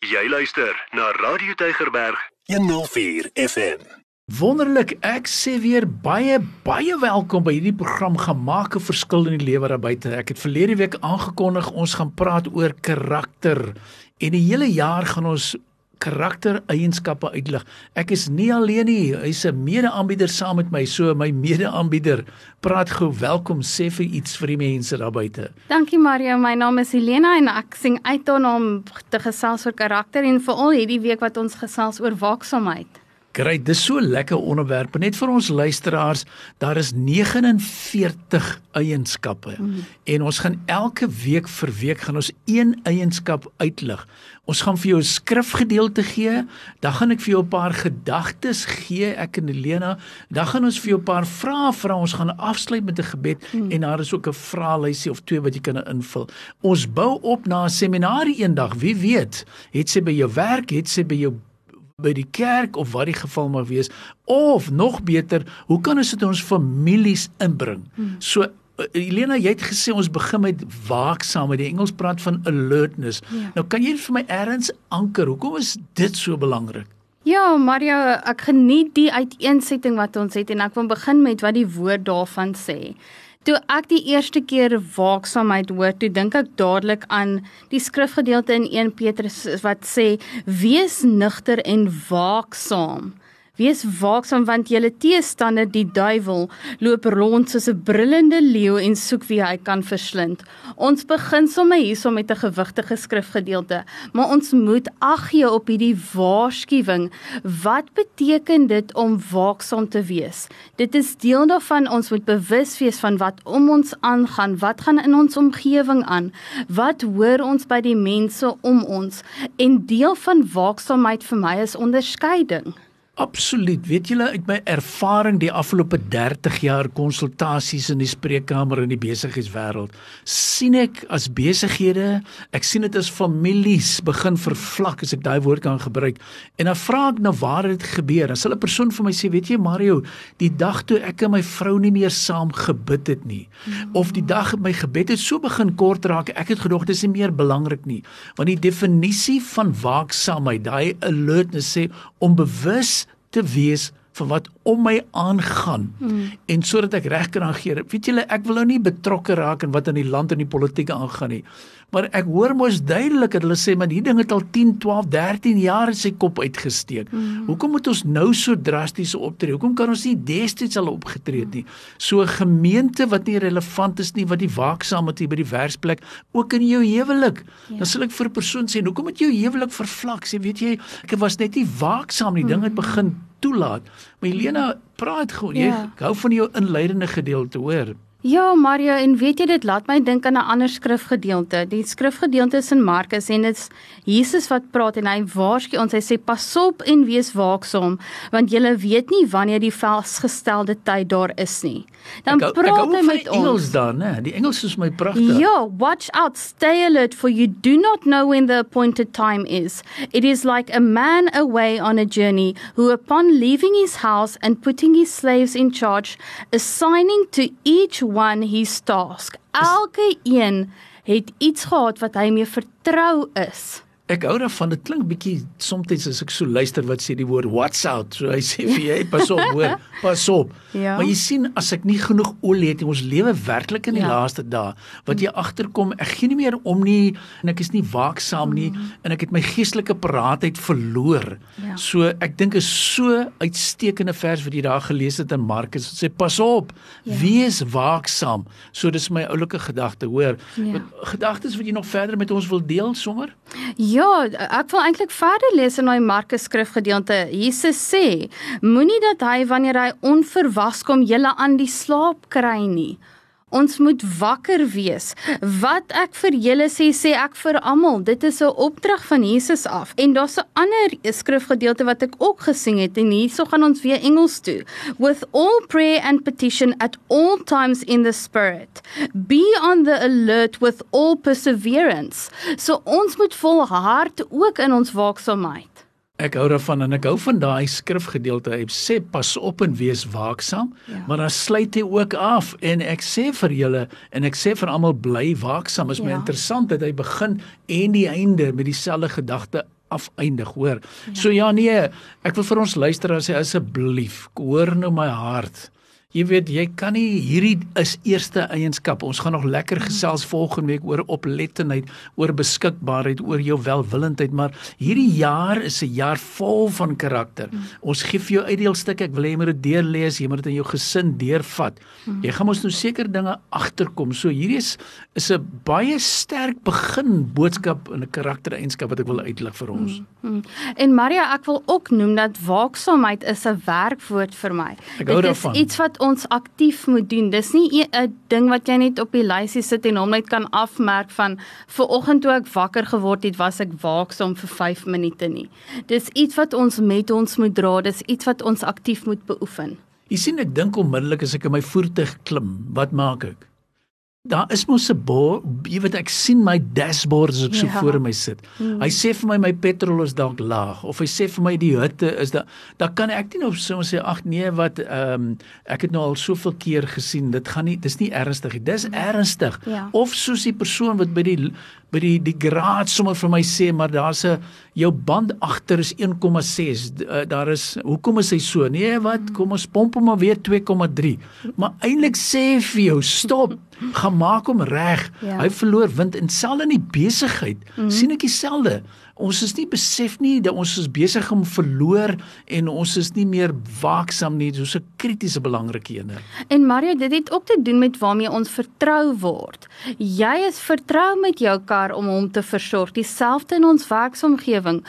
Jy luister na Radio Tygerberg 104 FM. Wonderlik, ek sê weer baie baie welkom by hierdie program Gemaak 'n verskil in die lewe daar buite. Ek het verlede week aangekondig ons gaan praat oor karakter en die hele jaar gaan ons karaktereienskappe uitlig. Ek is nie alleen nie, hy's 'n mede-aanbieder saam met my. So my mede-aanbieder, praat gou, welkom, sê vir iets vir die mense daar buite. Dankie Mario, my naam is Helena en ek sing uit om te gesels oor karakter en veral hierdie week wat ons gesels oor waaksaamheid. Great, dis so lekker onderwerp. Net vir ons luisteraars, daar is 49 eienskappe. Mm. En ons gaan elke week vir week gaan ons een eienskap uitlig. Ons gaan vir jou 'n skrifgedeelte gee, dan gaan ek vir jou 'n paar gedagtes gee, ek en Helena. Dan gaan ons vir jou 'n paar vrae vra. Ons gaan afsluit met 'n gebed mm. en daar is ook 'n vraelysie of twee wat jy kan invul. Ons bou op na 'n seminarie eendag, wie weet. Het sy by jou werk, het sy by jou by die kerk of wat die geval mag wees of nog beter hoe kan ons dit in ons families inbring hmm. so uh, Elena jy het gesê ons begin met waaksaamheid die Engels praat van alertness ja. nou kan jy vir my eers anker hoekom is dit so belangrik Ja, Mario, ek geniet die uiteensetting wat ons het en ek wil begin met wat die woord daarvan sê. Toe ek die eerste keer waaksaamheid hoor, toe dink ek dadelik aan die skrifgedeelte in 1 Petrus wat sê: "Wees nugter en waaksaam." Wees waaksaam want julle teestander die duiwel loop rond soos 'n brullende leeu en soek wie hy kan verslind. Ons begin sommer hierso met 'n gewigtige skrifgedeelte, maar ons moet ag gee op hierdie waarskuwing. Wat beteken dit om waaksaam te wees? Dit is deel daarvan ons moet bewus wees van wat om ons aangaan, wat gaan in ons omgewing aan, wat hoor ons by die mense om ons en deel van waaksaamheid vir my is onderskeiding. Absoluut. Weet julle uit my ervaring die afgelope 30 jaar konsultasies in die spreekkamer in die besigheidswêreld, sien ek as besighede, ek sien dit as families begin vervlak as ek daai woord kan gebruik. En dan vra ek nou waar het dit gebeur? As hulle 'n persoon vir my sê, weet jy Mario, die dag toe ek en my vrou nie meer saam gebid het nie, mm. of die dag my gebed het so begin kort raak, ek het gedog dit is nie meer belangrik nie. Want die definisie van waaksaamheid, daai alertness sê om bewus te wees van wat om my aangaan mm. en sodat ek reg kan reageer. Weet julle, ek wil nou nie betrokke raak in wat in die land en die politieke aangaan nie. Maar ek hoor mos duidelik dat hulle sê man hierdie ding het al 10, 12, 13 jaar in sy kop uitgesteek. Mm. Hoekom moet ons nou so drasties optree? Hoekom kan ons nie destyds al opgetree het nie? So 'n gemeente wat nie relevant is nie, wat die waaksaamheid hier by die werksplek ook in jou huwelik. Ja. Dan sal ek vir 'n persoon sê, "Hoekom het jou huwelik vervlak?" Sê, "Weet jy, ek was net nie waaksaam nie. Ding het mm. begin toelaat." Maar Helena, praat gou. Jy ja. hou van jou inleidende gedeelte, hoor. Ja, Maria, en weet jy dit laat my dink aan 'n ander skrifgedeelte. Die skrifgedeelte is in Markus en dit's Jesus wat praat en hy waarsku ons. Hy sê pas op en wees waaksaam, want jy weet nie wanneer die vasgestelde tyd daar is nie. Dan ek, praat ek hy met ons. Engels dan, né? Die Engels is my pragtig. Ja, watch out, stay alert for you do not know when the appointed time is. It is like a man away on a journey who upon leaving his house and putting his slaves in charge, assigning to each one his task. Elke een het iets gehad wat hy mee vertrou is. Ek hou daarvan dit klink bietjie soms as ek so luister wat sê die woord what's out so hy sê vir jy pas op hoor pas op ja. maar jy sien as ek nie genoeg olie het ons lewe werklik in die ja. laaste dae wat jy agterkom ek gee nie meer om nie en ek is nie waaksaam nie mm. en ek het my geestelike paraatheid verloor ja. so ek dink is so uitstekende vers wat jy daar gelees het in Markus wat sê pas op ja. wees waaksaam so dis my oulike gedagte hoor ja. gedagtes wat jy nog verder met ons wil deel sommer ja Ja, ek wil eintlik verder lees in daai Markus skrifgedeelte. Jesus sê: Moenie dat hy wanneer hy onverwags kom julle aan die slaap kry nie. Ons moet wakker wees. Wat ek vir julle sê, sê ek vir almal. Dit is 'n opdrag van Jesus af. En daar's 'n ander skrifgedeelte wat ek ook gesien het en hierso gaan ons weer Engels toe. With all prayer and petition at all times in the spirit. Be on the alert with all perseverance. So ons moet volhard ook in ons waaksaamheid. Ek hou daarvan en ek hou van daai skrifgedeelte. Hy sê pas op en wees waaksaam, ja. maar dan sluit hy ook af en ek sê vir julle en ek sê vir almal bly waaksaam. Is ja. my interessant dat hy begin en die einde met dieselfde gedagte afeindig, hoor. Ja. So ja nee, ek wil vir ons luisteraars sê asseblief, hoor nou my hart. Jy weet, jy kan nie hierdie is eerste eienskap. Ons gaan nog lekker gesels volgende week oor oplettendheid, oor beskikbaarheid, oor jou welwillendheid, maar hierdie jaar is 'n jaar vol van karakter. Ons gee vir jou uitdeelstukke. Ek wil hê jy moet dit deurlees, jy moet dit in jou gesin deurvat. Jy gaan mos nou seker dinge agterkom. So hierdie is is 'n baie sterk begin boodskap in 'n karaktereienskap wat ek wil uitlig vir ons. En Maria, ek wil ook noem dat waaksaamheid is 'n werkwoord vir my. Ek Dit is daarvan. iets wat ons aktief moet doen. Dis nie 'n ding wat jy net op die lysie sit en hom net kan afmerk van ver oggend toe ek wakker geword het, was ek waaksaam vir 5 minute nie. Dis iets wat ons met ons moet dra. Dis iets wat ons aktief moet beoefen. Jy sien ek dink onmiddellik as ek in my voertuig klim, wat maak ek? Daar is mos 'n bord, jy weet ek sien my dashboard as ek so Ja. voor my sit. Hy sê vir my my petrol is dalk laag of hy sê vir my die hitte is daar dan kan ek nie op so sê ag nee wat ehm um, ek het nou al soveel keer gesien dit gaan nie dis nie ernstig nie. Dis ernstig. Ja. Of soos die persoon wat by die by die die graad sommer vir my sê maar daar's 'n jou band agter is 1,6 D- uh, daar is hoekom is hy so? Nee wat? Kom ons pomp hom maar weer 2,3 maar eintlik sê vir jou stop. Gaan maak hom reg. Ja. hy verloor wind. En selfs in die besigheid mm -hmm. sien ek dieselfde. Ons is nie besef nie dat ons is besig om verloor en ons is nie meer waaksaam nie. Dis 'n kritiese belangrike ene. En Maria, dit het ook te doen met waarmee ons vertrou word. Jy is vertrou met jou kar om hom te versorg. Dieselfde in ons werksomgewing.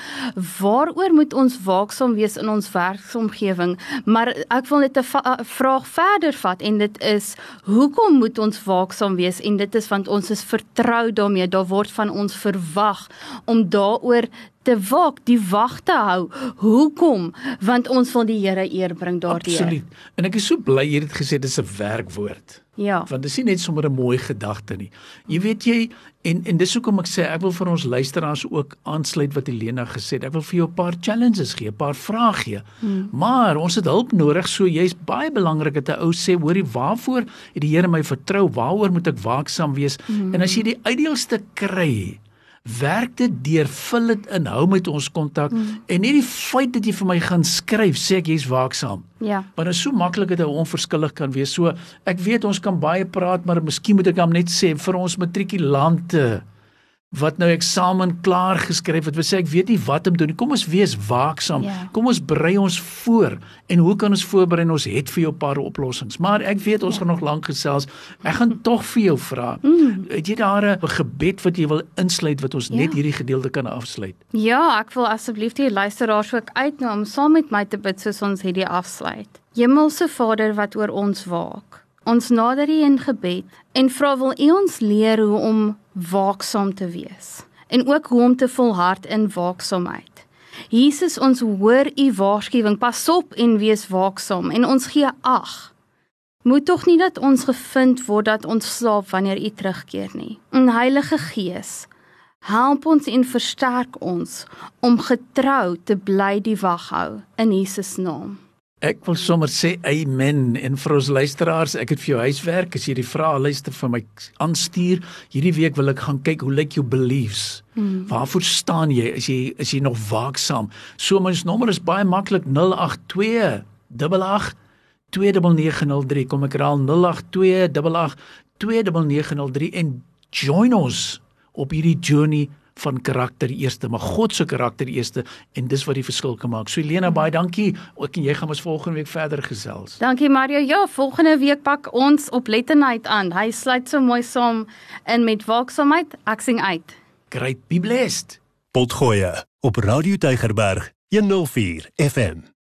Waaroor moet ons waaksaam wees in ons werksomgewing? Maar ek wil net 'n 'n vraag verder vat en dit is hoekom moet ons waaksaam wees? En dit is want ons is vertrou daarmee. Daar word van ons verwag om daaroor te waak, die wag te hou. Hoekom? Want ons wil die Here eer bring daardeur. absoluut en ek is so bly jy het gesê dis 'n werkwoord Ja. want dis nie net sommer 'n mooi gedagte nie. Jy weet jy en en dis hoekom ek sê ek wil vir ons luisteraars ook aansluit wat Helena gesê het. Ek wil vir jou 'n paar challenges gee, 'n paar vrae gee. Hmm. Maar ons het hulp nodig, so jy's baie belangrik dat 'n ou sê, hoorie, waarvoor het die Here my vertrou? Waaroor moet ek waaksaam wees? Hmm. En as jy die uitdeelste kry, werk dit deur, vul dit in, hou met ons kontak hmm. en nie die feit dat jy vir my gaan skryf sê ek jy's waaksaam. Ja. Want dit is so maklik dat hy onverskillig kan wees. So ek weet ons kan baie praat, maar miskien moet ek hom net sê vir ons matrikulante wat nou eksamen klaar geskryf het, wat sê ek weet nie wat om te doen. Kom ons wees waaksaam. Ja. Kom ons berei ons voor. En hoe kan ons voorberei? Ons het vir jou 'n paar oplossings. Maar ek weet ons ja. gaan nog lank gesels. Ek gaan tog vir jou vra. Mm. Het jy daar 'n gebed wat jy wil insluit wat ons ja. net hierdie gedeelte kan afsluit? Ja, ek wil asseblief die luisteraars ook uitnooi om saam met my te bid soos ons hierdie afsluit. Hemelse Vader wat oor ons waak. Ons nader U in gebed en vra wil U ons leer hoe om waaksaam te wees en ook hoe om te volhard in waaksaamheid. Jesus, ons hoor U waarskuwing, pas op en wees waaksaam en ons gee ag. Moet tog nie dat ons gevind word dat ons slaap wanneer U terugkeer nie. En Heilige Gees, help ons en versterk ons om getrou te bly die wag hou in Jesus naam. Ek wil sommer sê amen en vir ons luisteraars, ek het vir jou huiswerk, as jy die vrae luister vir my aanstuur, hierdie week wil ek gaan kyk hoe lyk jou beliefs. Hmm. Waarvoor staan jy? Is jy is jy nog waaksaam? So ons nommer is baie maklik 082 88 29903. Kom ek herhaal 082 88 29903 en join ons op hierdie journey van karakter eerste, maar God se karakter eerste en dis wat die verskil kan maak. So Elena, baie dankie. Ook en jy gaan ons volgende week verder gesels. Dankie Mario. Ja, volgende week pak ons oplettendheid aan. Hy sluit so mooi saam in met waaksaamheid. Ek sing uit. Great, be blessed. Potgoe op Radio Tygerberg 104 FM.